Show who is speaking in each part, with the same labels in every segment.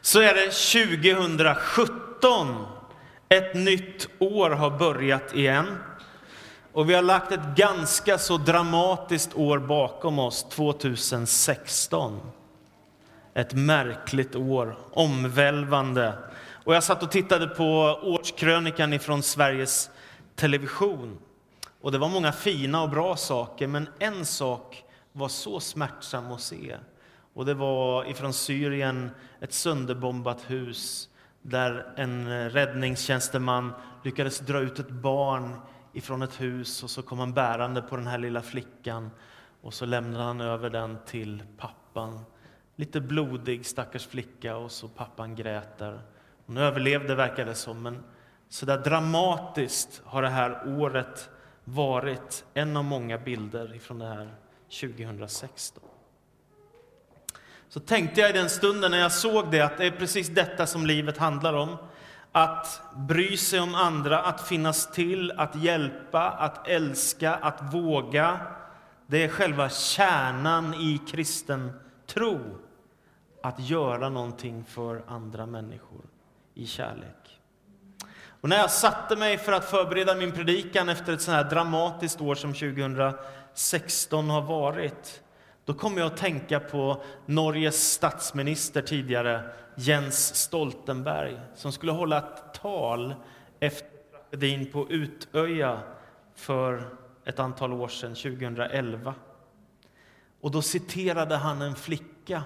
Speaker 1: så är det 2017. Ett nytt år har börjat igen. Och vi har lagt ett ganska så dramatiskt år bakom oss, 2016. Ett märkligt år, omvälvande. Och jag satt och tittade på årskrönikan ifrån Sveriges Television. Och det var många fina och bra saker, men en sak var så smärtsam att se. Och det var ifrån Syrien, ett sönderbombat hus där en räddningstjänsteman lyckades dra ut ett barn ifrån ett hus och så kom han bärande på den här lilla flickan och så lämnade han över den till pappan. Lite blodig stackars flicka och så pappan grät där. Hon överlevde verkar det som, men så där dramatiskt har det här året varit en av många bilder från det här 2016. Så tänkte jag i den stunden när jag såg det att det är precis detta som livet handlar om. Att bry sig om andra, att finnas till, att hjälpa, att älska, att våga. Det är själva kärnan i kristen tro. Att göra någonting för andra människor i kärlek. Och när jag satte mig för att förbereda min predikan efter ett så här dramatiskt år som 2016 har varit, då kom jag att tänka på Norges statsminister tidigare, Jens Stoltenberg, som skulle hålla ett tal efter tragedin på Utöja för ett antal år sedan, 2011. Och då citerade han en flicka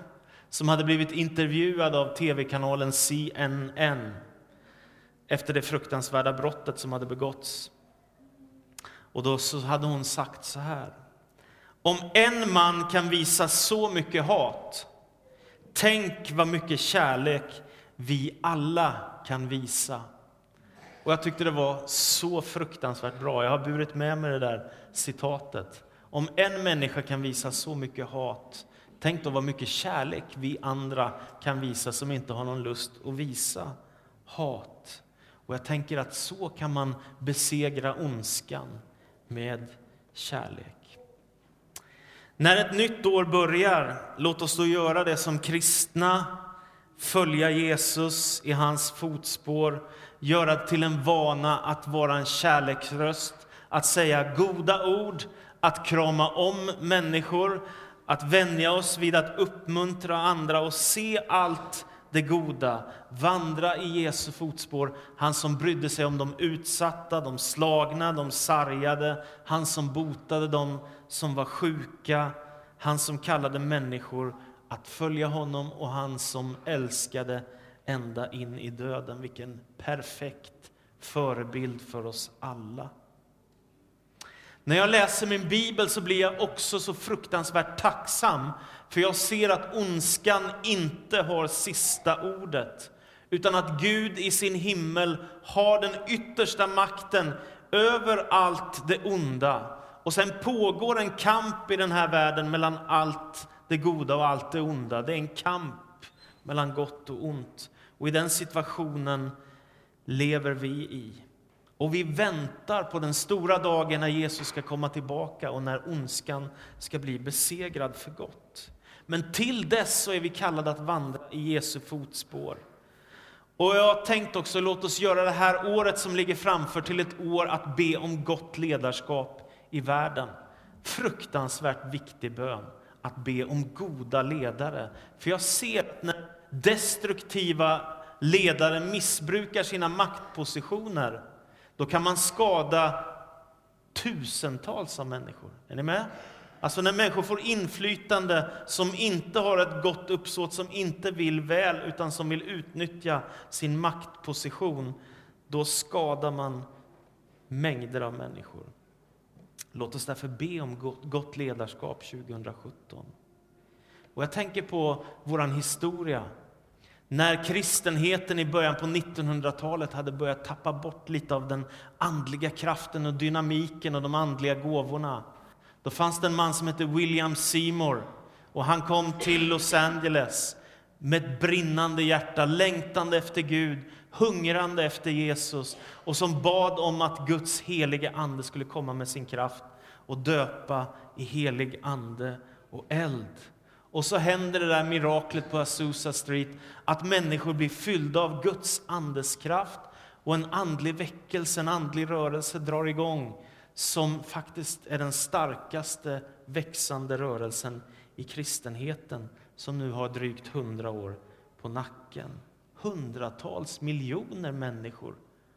Speaker 1: som hade blivit intervjuad av tv-kanalen CNN efter det fruktansvärda brottet som hade begåtts. Och då så hade hon sagt så här. Om en man kan visa så mycket hat, tänk vad mycket kärlek vi alla kan visa. Och jag tyckte det var så fruktansvärt bra. Jag har burit med mig det där citatet. Om en människa kan visa så mycket hat, tänk då vad mycket kärlek vi andra kan visa som inte har någon lust att visa hat. Och jag tänker att så kan man besegra ondskan med kärlek. När ett nytt år börjar, låt oss då göra det som kristna, följa Jesus i hans fotspår, göra till en vana att vara en kärleksröst, att säga goda ord, att krama om människor, att vänja oss vid att uppmuntra andra och se allt det goda, vandra i Jesu fotspår. Han som brydde sig om de utsatta, de slagna, de sargade, han som botade dem som var sjuka, han som kallade människor att följa honom och han som älskade ända in i döden. Vilken perfekt förebild för oss alla. När jag läser min bibel så blir jag också så fruktansvärt tacksam för jag ser att ondskan inte har sista ordet utan att Gud i sin himmel har den yttersta makten över allt det onda. Och sen pågår en kamp i den här världen mellan allt det goda och allt det onda. Det är en kamp mellan gott och ont. Och i den situationen lever vi i. Och vi väntar på den stora dagen när Jesus ska komma tillbaka och när ondskan ska bli besegrad för gott. Men till dess så är vi kallade att vandra i Jesu fotspår. Och jag har tänkt också, låt oss göra det här året som ligger framför till ett år att be om gott ledarskap i världen. Fruktansvärt viktig bön, att be om goda ledare. För jag ser att när destruktiva ledare missbrukar sina maktpositioner, då kan man skada tusentals av människor. Är ni med? Alltså när människor får inflytande som inte har ett gott uppsåt, som inte vill väl, utan som vill utnyttja sin maktposition, då skadar man mängder av människor. Låt oss därför be om gott ledarskap 2017. Och jag tänker på vår historia. När kristenheten i början på 1900-talet hade börjat tappa bort lite av den andliga kraften och dynamiken och de andliga gåvorna då fanns det en man som hette William Seymour och han kom till Los Angeles med ett brinnande hjärta, längtande efter Gud, hungrande efter Jesus och som bad om att Guds helige Ande skulle komma med sin kraft och döpa i helig ande och eld. Och så händer det där miraklet på Azusa Street, att människor blir fyllda av Guds andes kraft och en andlig väckelse, en andlig rörelse drar igång som faktiskt är den starkaste växande rörelsen i kristenheten som nu har drygt hundra år på nacken. Hundratals miljoner människor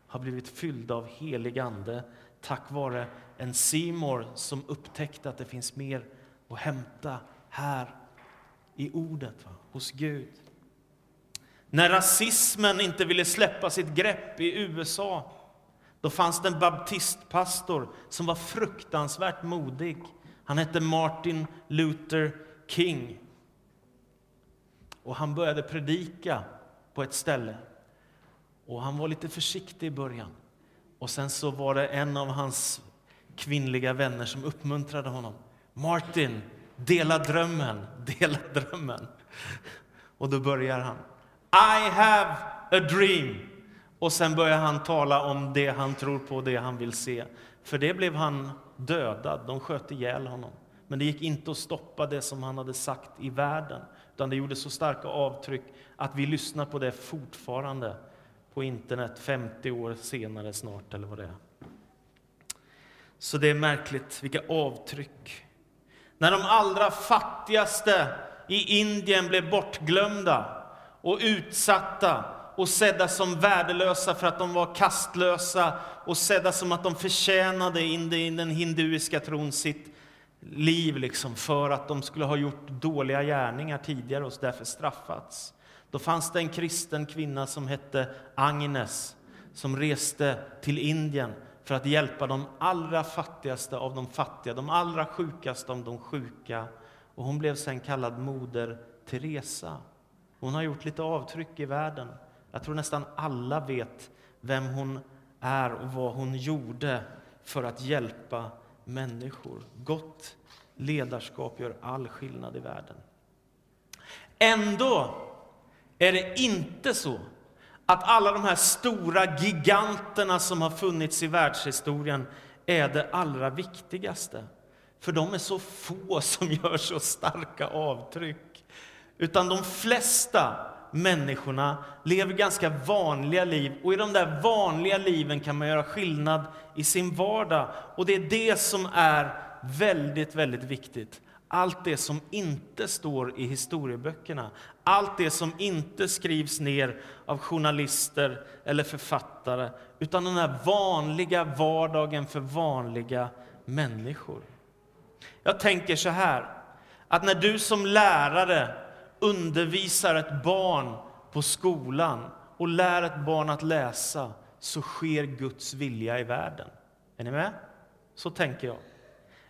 Speaker 1: har blivit fyllda av helig ande tack vare en Simor som upptäckte att det finns mer att hämta här i ordet, va? hos Gud. När rasismen inte ville släppa sitt grepp i USA då fanns det en baptistpastor som var fruktansvärt modig. Han hette Martin Luther King. Och Han började predika på ett ställe. Och Han var lite försiktig i början. Och Sen så var det en av hans kvinnliga vänner som uppmuntrade honom. Martin, dela drömmen, dela drömmen. Och då börjar han. I have a dream. Och sen börjar han tala om det han tror på, det han vill se. För det blev han dödad, de sköt ihjäl honom. Men det gick inte att stoppa det som han hade sagt i världen. Utan det gjorde så starka avtryck att vi lyssnar på det fortfarande på internet 50 år senare snart, eller vad det är. Så det är märkligt vilka avtryck. När de allra fattigaste i Indien blev bortglömda och utsatta och sedda som värdelösa för att de var kastlösa och sedda som att de förtjänade i den hinduiska tron sitt liv liksom för att de skulle ha gjort dåliga gärningar tidigare och därför straffats. Då fanns det en kristen kvinna som hette Agnes som reste till Indien för att hjälpa de allra fattigaste av de fattiga, de allra sjukaste av de sjuka. Och hon blev sen kallad Moder Teresa. Hon har gjort lite avtryck i världen. Jag tror nästan alla vet vem hon är och vad hon gjorde för att hjälpa människor. Gott ledarskap gör all skillnad i världen. Ändå är det inte så att alla de här stora giganterna som har funnits i världshistorien är det allra viktigaste. För de är så få som gör så starka avtryck. Utan de flesta människorna lever ganska vanliga liv. Och i de där vanliga liven kan man göra skillnad i sin vardag. Och det är det som är väldigt, väldigt viktigt. Allt det som inte står i historieböckerna, allt det som inte skrivs ner av journalister eller författare, utan den här vanliga vardagen för vanliga människor. Jag tänker så här, att när du som lärare undervisar ett barn på skolan och lär ett barn att läsa, så sker Guds vilja i världen. Är ni med? Så tänker jag.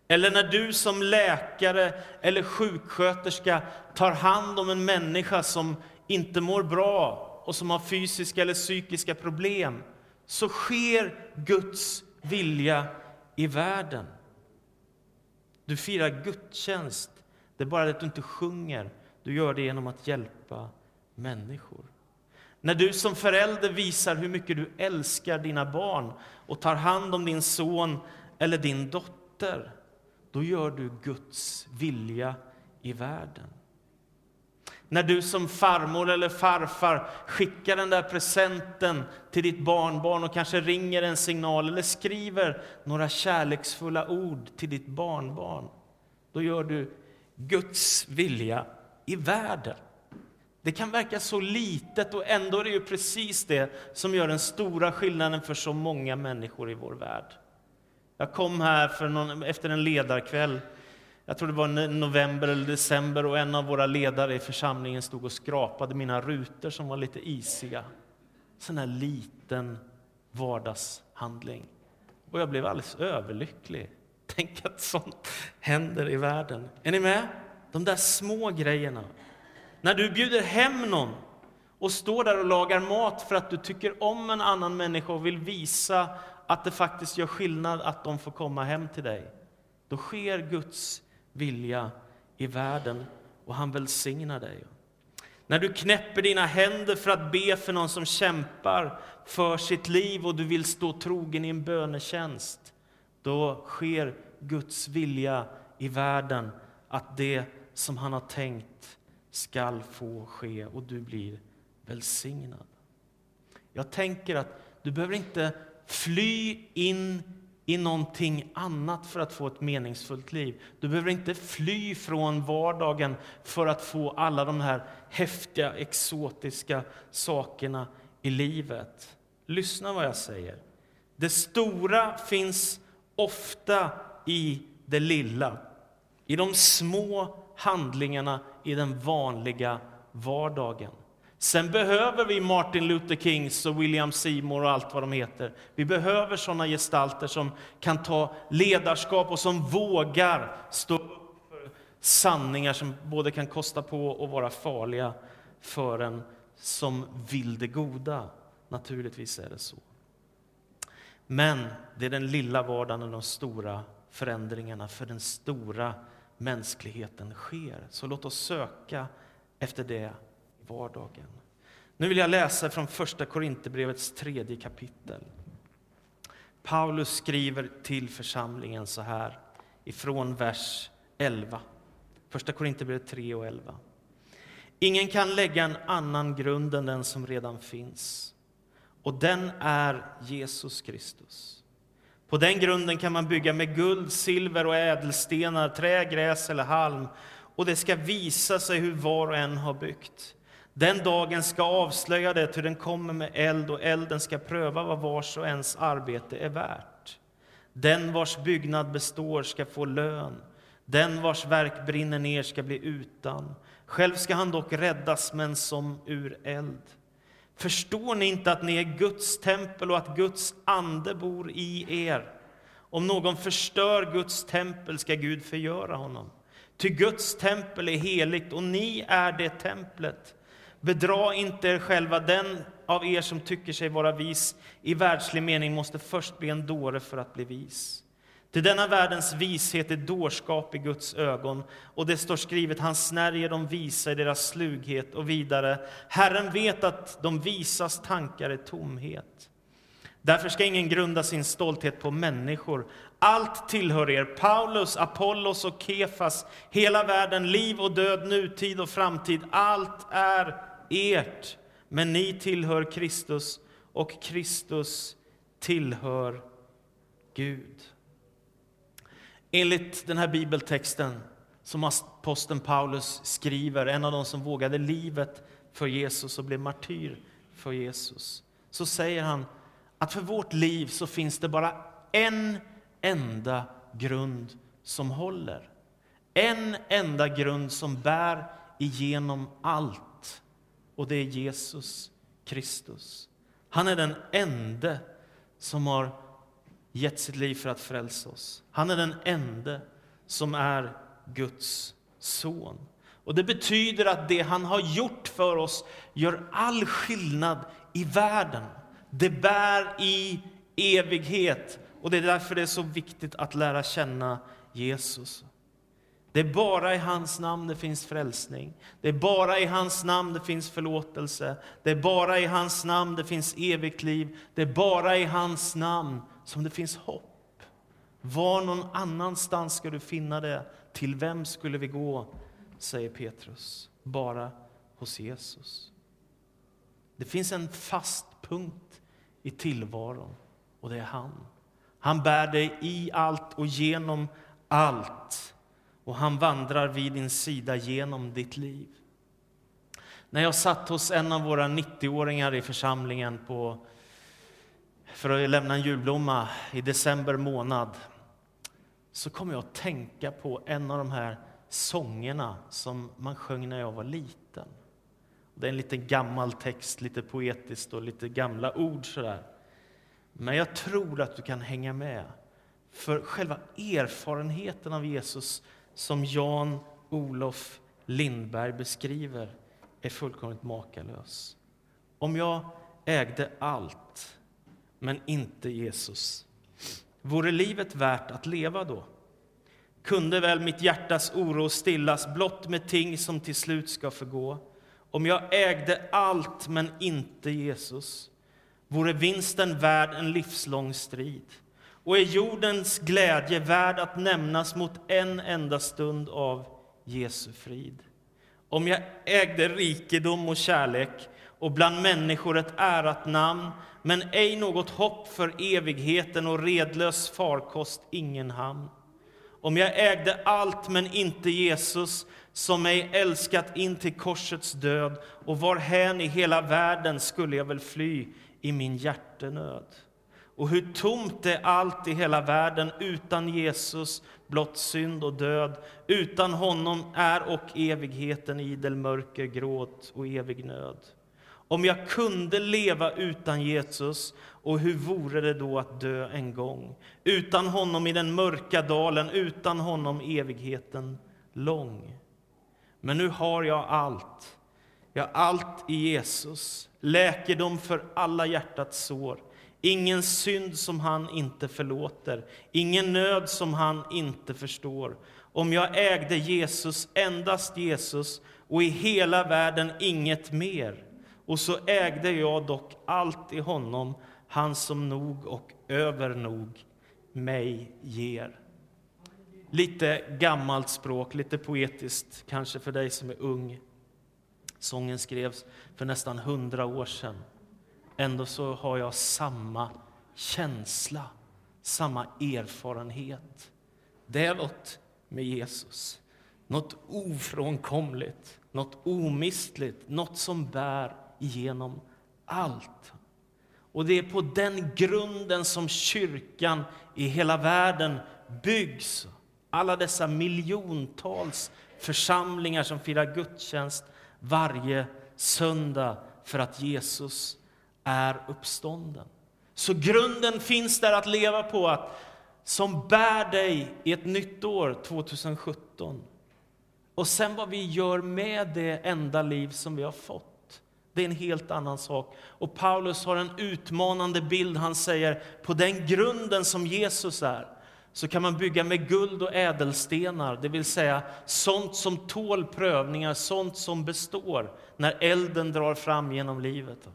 Speaker 1: Eller när du som läkare eller sjuksköterska tar hand om en människa som inte mår bra och som har fysiska eller psykiska problem, så sker Guds vilja i världen. Du firar gudstjänst, det är bara det att du inte sjunger. Du gör det genom att hjälpa människor. När du som förälder visar hur mycket du älskar dina barn och tar hand om din son eller din dotter, då gör du Guds vilja i världen. När du som farmor eller farfar skickar den där presenten till ditt barnbarn och kanske ringer en signal eller skriver några kärleksfulla ord till ditt barnbarn, då gör du Guds vilja i världen. Det kan verka så litet och ändå är det ju precis det som gör den stora skillnaden för så många människor i vår värld. Jag kom här för någon, efter en ledarkväll, jag tror det var november eller december, och en av våra ledare i församlingen stod och skrapade mina rutor som var lite isiga. Sån här liten vardagshandling. Och jag blev alldeles överlycklig. Tänk att sånt händer i världen. Är ni med? De där små grejerna. När du bjuder hem någon och står där och lagar mat för att du tycker om en annan människa och vill visa att det faktiskt gör skillnad att de får komma hem till dig. Då sker Guds vilja i världen och han välsignar dig. När du knäpper dina händer för att be för någon som kämpar för sitt liv och du vill stå trogen i en bönetjänst, då sker Guds vilja i världen att det som han har tänkt skall få ske och du blir välsignad. Jag tänker att du behöver inte fly in i någonting annat för att få ett meningsfullt liv. Du behöver inte fly från vardagen för att få alla de här häftiga, exotiska sakerna i livet. Lyssna vad jag säger. Det stora finns ofta i det lilla, i de små handlingarna i den vanliga vardagen. Sen behöver vi Martin Luther Kings och William Seymour och allt vad de heter. Vi behöver sådana gestalter som kan ta ledarskap och som vågar stå upp för sanningar som både kan kosta på och vara farliga för en som vill det goda. Naturligtvis är det så. Men det är den lilla vardagen och de stora förändringarna för den stora mänskligheten sker. Så låt oss söka efter det vardagen. Nu vill jag läsa från Första Korinthierbrevets tredje kapitel. Paulus skriver till församlingen så här ifrån vers 11. Första Korinthierbrevet 3 och 11. Ingen kan lägga en annan grund än den som redan finns och den är Jesus Kristus. På den grunden kan man bygga med guld, silver och ädelstenar, trä, gräs eller halm och det ska visa sig hur var och en har byggt. Den dagen ska avslöja det, hur den kommer med eld och elden ska pröva vad vars och ens arbete är värt. Den vars byggnad består ska få lön, den vars verk brinner ner ska bli utan. Själv ska han dock räddas, men som ur eld. Förstår ni inte att ni är Guds tempel och att Guds ande bor i er? Om någon förstör Guds tempel ska Gud förgöra honom. Ty Guds tempel är heligt och ni är det templet. Bedra inte er själva, den av er som tycker sig vara vis i världslig mening måste först bli en dåre för att bli vis. Till denna världens vishet är dårskap i Guds ögon, och det står skrivet, han snärjer de visa i deras slughet, och vidare, Herren vet att de visas tankar är tomhet. Därför ska ingen grunda sin stolthet på människor. Allt tillhör er, Paulus, Apollos och Kefas, hela världen, liv och död, nutid och framtid, allt är ert. Men ni tillhör Kristus, och Kristus tillhör Gud. Enligt den här bibeltexten som aposteln Paulus skriver, en av de som vågade livet för Jesus och blev martyr för Jesus, så säger han att för vårt liv så finns det bara en enda grund som håller. En enda grund som bär igenom allt, och det är Jesus Kristus. Han är den ende som har gett sitt liv för att frälsa oss. Han är den ende som är Guds son. Och Det betyder att det han har gjort för oss gör all skillnad i världen. Det bär i evighet. Och Det är därför det är så viktigt att lära känna Jesus. Det är bara i hans namn det finns frälsning. Det är bara i hans namn det finns förlåtelse. Det är bara i hans namn det finns evigt liv. Det är bara i hans namn som det finns hopp. Var någon annanstans ska du finna det? Till vem skulle vi gå? säger Petrus. Bara hos Jesus. Det finns en fast punkt i tillvaron och det är han. Han bär dig i allt och genom allt och han vandrar vid din sida genom ditt liv. När jag satt hos en av våra 90-åringar i församlingen på för att lämna en julblomma i december månad så kom jag att tänka på en av de här sångerna som man sjöng när jag var liten. Det är en lite gammal text, lite poetiskt och lite gamla ord sådär. Men jag tror att du kan hänga med. För själva erfarenheten av Jesus som Jan Olof Lindberg beskriver är fullkomligt makalös. Om jag ägde allt men inte Jesus. Vore livet värt att leva då? Kunde väl mitt hjärtas oro stillas blott med ting som till slut ska förgå? Om jag ägde allt, men inte Jesus, vore vinsten värd en livslång strid. Och är jordens glädje värd att nämnas mot en enda stund av Jesu frid. Om jag ägde rikedom och kärlek och bland människor ett ärat namn men ej något hopp för evigheten och redlös farkost ingen hamn. Om jag ägde allt men inte Jesus som mig älskat in till korsets död och varhän i hela världen skulle jag väl fly i min hjärtenöd. Och hur tomt är allt i hela världen utan Jesus, blott synd och död. Utan honom är och evigheten idel mörker, gråt och evig nöd. Om jag kunde leva utan Jesus, och hur vore det då att dö en gång? Utan honom i den mörka dalen, utan honom evigheten lång. Men nu har jag allt. Jag har allt i Jesus, läkedom för alla hjärtats sår. Ingen synd som han inte förlåter, ingen nöd som han inte förstår. Om jag ägde Jesus, endast Jesus, och i hela världen inget mer, och så ägde jag dock allt i honom, han som nog och över nog mig ger. Lite gammalt språk, lite poetiskt kanske för dig som är ung. Sången skrevs för nästan hundra år sedan. Ändå så har jag samma känsla, samma erfarenhet. Det är något med Jesus, något ofrånkomligt, något omistligt, något som bär igenom allt. Och det är på den grunden som kyrkan i hela världen byggs. Alla dessa miljontals församlingar som firar gudstjänst varje söndag för att Jesus är uppstånden. Så grunden finns där att leva på, att, som bär dig i ett nytt år, 2017. Och sen vad vi gör med det enda liv som vi har fått. Det är en helt annan sak. Och Paulus har en utmanande bild. Han säger, på den grunden som Jesus är, så kan man bygga med guld och ädelstenar, det vill säga sånt som tål prövningar, sånt som består när elden drar fram genom livet.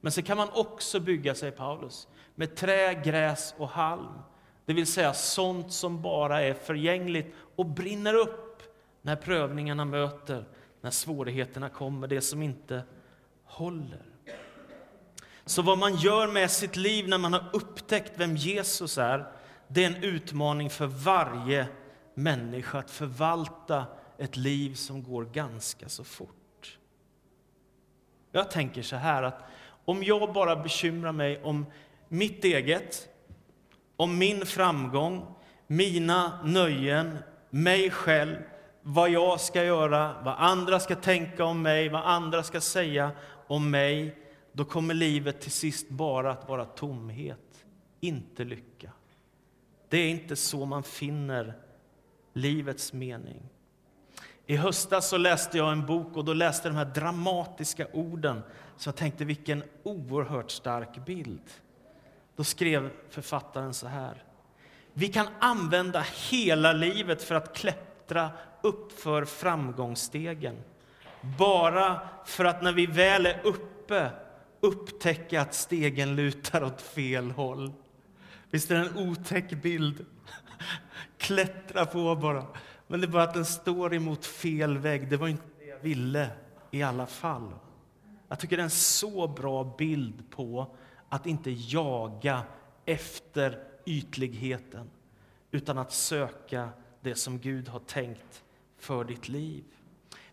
Speaker 1: Men så kan man också bygga, säger Paulus, med trä, gräs och halm. Det vill säga sånt som bara är förgängligt och brinner upp när prövningarna möter, när svårigheterna kommer, det som inte håller. Så vad man gör med sitt liv när man har upptäckt vem Jesus är, det är en utmaning för varje människa att förvalta ett liv som går ganska så fort. Jag tänker så här att om jag bara bekymrar mig om mitt eget, om min framgång, mina nöjen, mig själv, vad jag ska göra, vad andra ska tänka om mig, vad andra ska säga om mig, då kommer livet till sist bara att vara tomhet, inte lycka. Det är inte så man finner livets mening. I höstas så läste jag en bok och då läste jag de här dramatiska orden. Så jag tänkte vilken oerhört stark bild. Då skrev författaren så här. Vi kan använda hela livet för att klättra uppför framgångsstegen. Bara för att när vi väl är uppe upptäcka att stegen lutar åt fel håll. Visst är det en otäck bild? Klättra på bara. Men det är bara att den står emot fel vägg. Det var inte det jag ville i alla fall. Jag tycker det är en så bra bild på att inte jaga efter ytligheten utan att söka det som Gud har tänkt för ditt liv.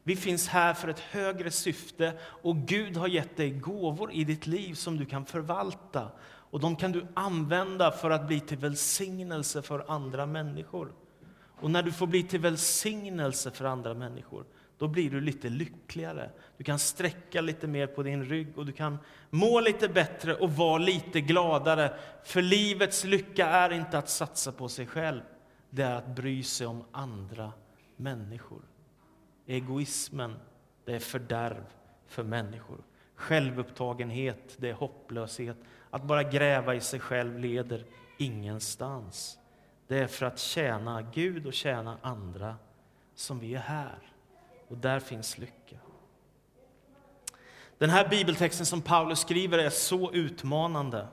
Speaker 1: Vi finns här för ett högre syfte och Gud har gett dig gåvor i ditt liv som du kan förvalta. Och De kan du använda för att bli till välsignelse för andra människor. Och när du får bli till välsignelse för andra människor, då blir du lite lyckligare. Du kan sträcka lite mer på din rygg och du kan må lite bättre och vara lite gladare. För livets lycka är inte att satsa på sig själv, det är att bry sig om andra människor. Egoismen, det är fördärv för människor. Självupptagenhet, det är hopplöshet. Att bara gräva i sig själv leder ingenstans. Det är för att tjäna Gud och tjäna andra som vi är här. Och där finns lycka. Den här bibeltexten som Paulus skriver är så utmanande.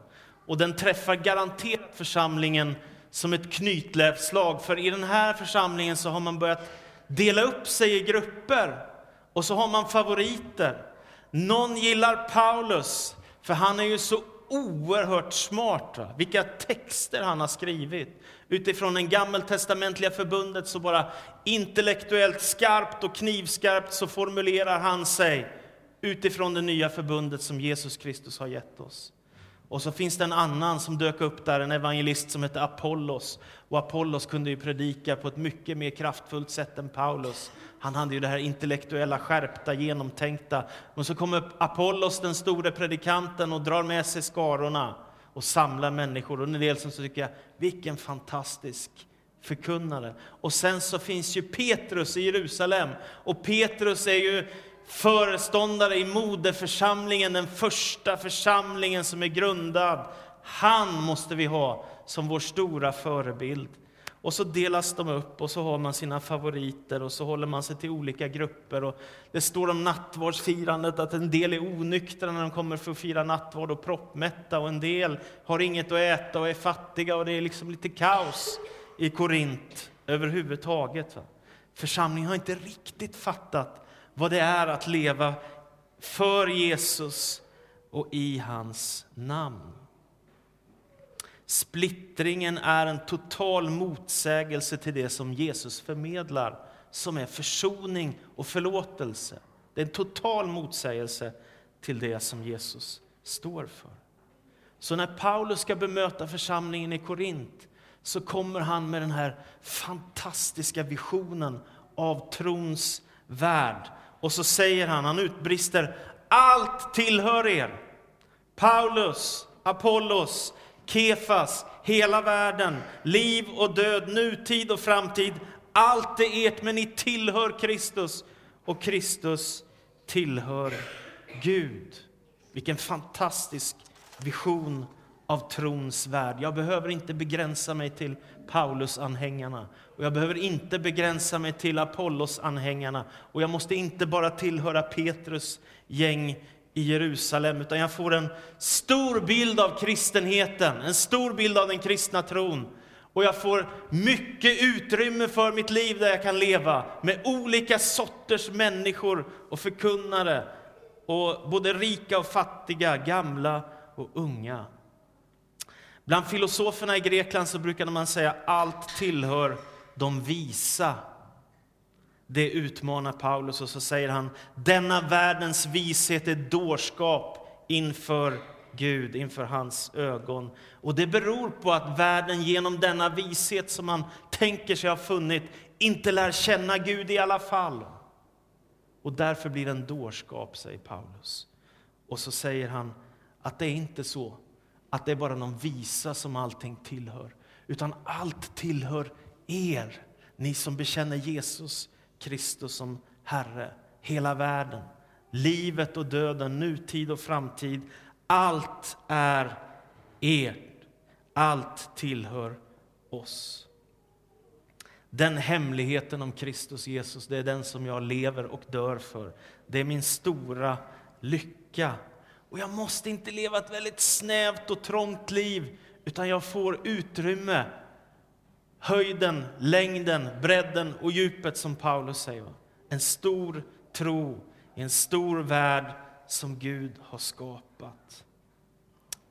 Speaker 1: Och den träffar garanterat församlingen som ett knytlävslag. För i den här församlingen så har man börjat dela upp sig i grupper och så har man favoriter. Någon gillar Paulus, för han är ju så oerhört smart. Va? Vilka texter han har skrivit. Utifrån den gammeltestamentliga förbundet så bara intellektuellt skarpt och knivskarpt så formulerar han sig utifrån det nya förbundet som Jesus Kristus har gett oss. Och så finns det en annan som dök upp där, en evangelist som heter Apollos. Och Apollos kunde ju predika på ett mycket mer kraftfullt sätt än Paulus. Han hade ju det här intellektuella, skärpta, genomtänkta. Men så kommer Apollos, den store predikanten, och drar med sig skarorna och samlar människor. Och en del som tycker, jag, vilken fantastisk förkunnare. Och sen så finns ju Petrus i Jerusalem. Och Petrus är ju föreståndare i moderförsamlingen, den första församlingen som är grundad. Han måste vi ha som vår stora förebild. Och så delas de upp och så har man sina favoriter och så håller man sig till olika grupper. Och det står om nattvardsfirandet att en del är onyktra när de kommer för att fira nattvard och proppmätta och en del har inget att äta och är fattiga och det är liksom lite kaos i Korint överhuvudtaget. Församlingen har inte riktigt fattat vad det är att leva för Jesus och i hans namn. Splittringen är en total motsägelse till det som Jesus förmedlar, som är försoning och förlåtelse. Det är en total motsägelse till det som Jesus står för. Så när Paulus ska bemöta församlingen i Korint så kommer han med den här fantastiska visionen av trons värld. Och så säger han, han utbrister, allt tillhör er. Paulus, Apollos, Kefas, hela världen, liv och död, nutid och framtid. Allt är ert, men ni tillhör Kristus och Kristus tillhör Gud. Vilken fantastisk vision av trons värld. Jag behöver inte begränsa mig till Paulus-anhängarna och jag behöver inte begränsa mig till Apollos-anhängarna och jag måste inte bara tillhöra Petrus gäng i Jerusalem, utan jag får en stor bild av kristenheten, en stor bild av den kristna tron. Och jag får mycket utrymme för mitt liv där jag kan leva med olika sorters människor och förkunnare. Och både rika och fattiga, gamla och unga. Bland filosoferna i Grekland så brukade man säga allt tillhör de visa. Det utmanar Paulus och så säger han, denna världens vishet är dårskap inför Gud, inför hans ögon. Och det beror på att världen genom denna vishet som man tänker sig ha funnit inte lär känna Gud i alla fall. Och därför blir det en dårskap, säger Paulus. Och så säger han att det är inte så att det är bara någon visa som allting tillhör, utan allt tillhör er, ni som bekänner Jesus Kristus som Herre, hela världen, livet och döden, nutid och framtid. Allt är ert, allt tillhör oss. Den hemligheten om Kristus Jesus, det är den som jag lever och dör för. Det är min stora lycka. Och jag måste inte leva ett väldigt snävt och trångt liv, utan jag får utrymme höjden, längden, bredden och djupet som Paulus säger. En stor tro i en stor värld som Gud har skapat.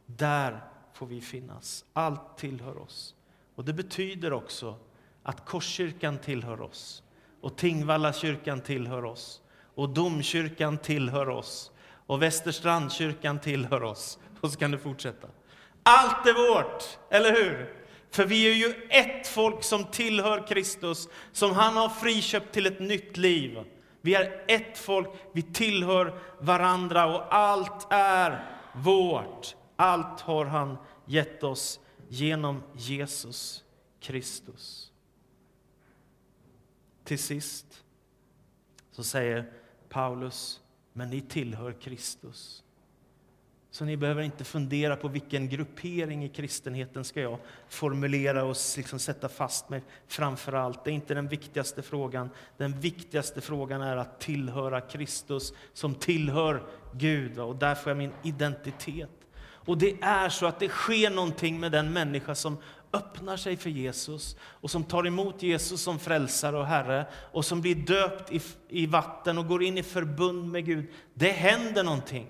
Speaker 1: Där får vi finnas. Allt tillhör oss. Och Det betyder också att Korskyrkan tillhör oss och Tingvalla kyrkan tillhör oss och Domkyrkan tillhör oss och Västerstrandkyrkan tillhör oss. Och så kan du fortsätta. Allt är vårt, eller hur? För vi är ju ett folk som tillhör Kristus, som han har friköpt till ett nytt liv. Vi är ett folk, vi tillhör varandra och allt är vårt. Allt har han gett oss genom Jesus Kristus. Till sist så säger Paulus, men ni tillhör Kristus. Så ni behöver inte fundera på vilken gruppering i kristenheten ska jag formulera och liksom sätta fast mig framför allt. Det är inte den viktigaste frågan. Den viktigaste frågan är att tillhöra Kristus som tillhör Gud. Och där får jag min identitet. Och det är så att det sker någonting med den människa som öppnar sig för Jesus och som tar emot Jesus som frälsare och Herre och som blir döpt i, i vatten och går in i förbund med Gud. Det händer någonting.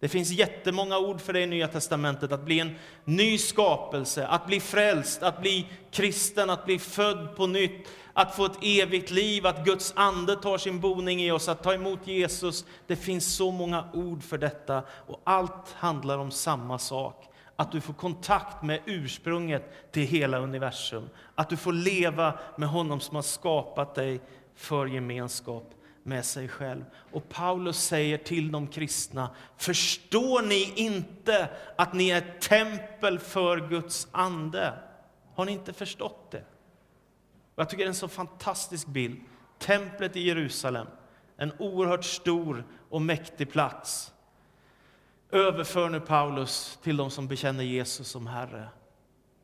Speaker 1: Det finns jättemånga ord för det i Nya testamentet. Att bli en ny skapelse, att bli frälst, att bli kristen, att bli född på nytt, att få ett evigt liv, att Guds ande tar sin boning i oss, att ta emot Jesus. Det finns så många ord för detta och allt handlar om samma sak. Att du får kontakt med ursprunget till hela universum. Att du får leva med honom som har skapat dig för gemenskap med sig själv. Och Paulus säger till de kristna, förstår ni inte att ni är ett tempel för Guds ande? Har ni inte förstått det? Jag tycker det är en så fantastisk bild. Templet i Jerusalem, en oerhört stor och mäktig plats. Överför nu Paulus till de som bekänner Jesus som Herre.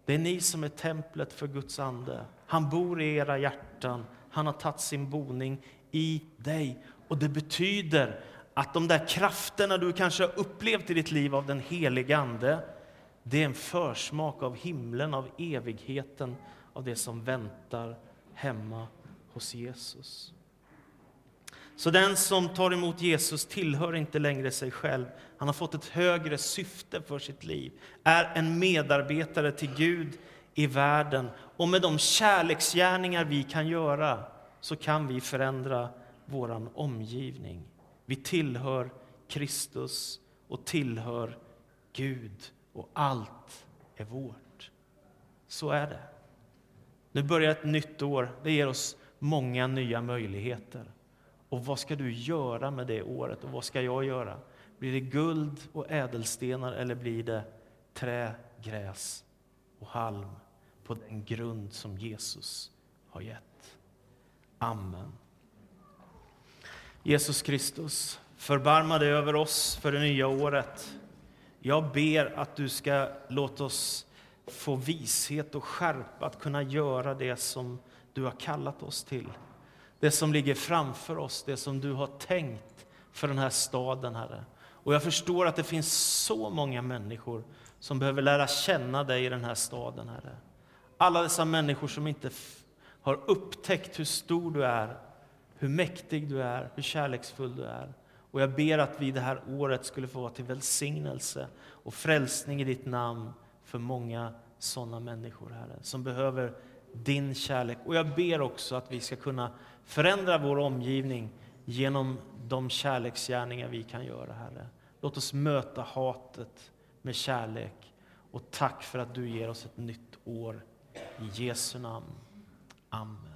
Speaker 1: Det är ni som är templet för Guds ande. Han bor i era hjärtan. Han har tagit sin boning i dig. Och det betyder att de där krafterna du kanske har upplevt i ditt liv av den helige Ande, det är en försmak av himlen, av evigheten, av det som väntar hemma hos Jesus. Så den som tar emot Jesus tillhör inte längre sig själv. Han har fått ett högre syfte för sitt liv, är en medarbetare till Gud i världen. Och med de kärleksgärningar vi kan göra så kan vi förändra vår omgivning. Vi tillhör Kristus och tillhör Gud och allt är vårt. Så är det. Nu börjar ett nytt år. Det ger oss många nya möjligheter. Och vad ska du göra med det året och vad ska jag göra? Blir det guld och ädelstenar eller blir det trä, gräs och halm på den grund som Jesus har gett? Amen. Jesus Kristus, förbarma dig över oss för det nya året. Jag ber att du ska låta oss få vishet och skärpa att kunna göra det som du har kallat oss till. Det som ligger framför oss, det som du har tänkt för den här staden, Herre. Och jag förstår att det finns så många människor som behöver lära känna dig i den här staden, Herre. Alla dessa människor som inte har upptäckt hur stor du är, hur mäktig du är, hur kärleksfull du är. Och jag ber att vi det här året skulle få vara till välsignelse och frälsning i ditt namn för många sådana människor, Herre, som behöver din kärlek. Och jag ber också att vi ska kunna förändra vår omgivning genom de kärleksgärningar vi kan göra, Herre. Låt oss möta hatet med kärlek. Och tack för att du ger oss ett nytt år. I Jesu namn. Amen.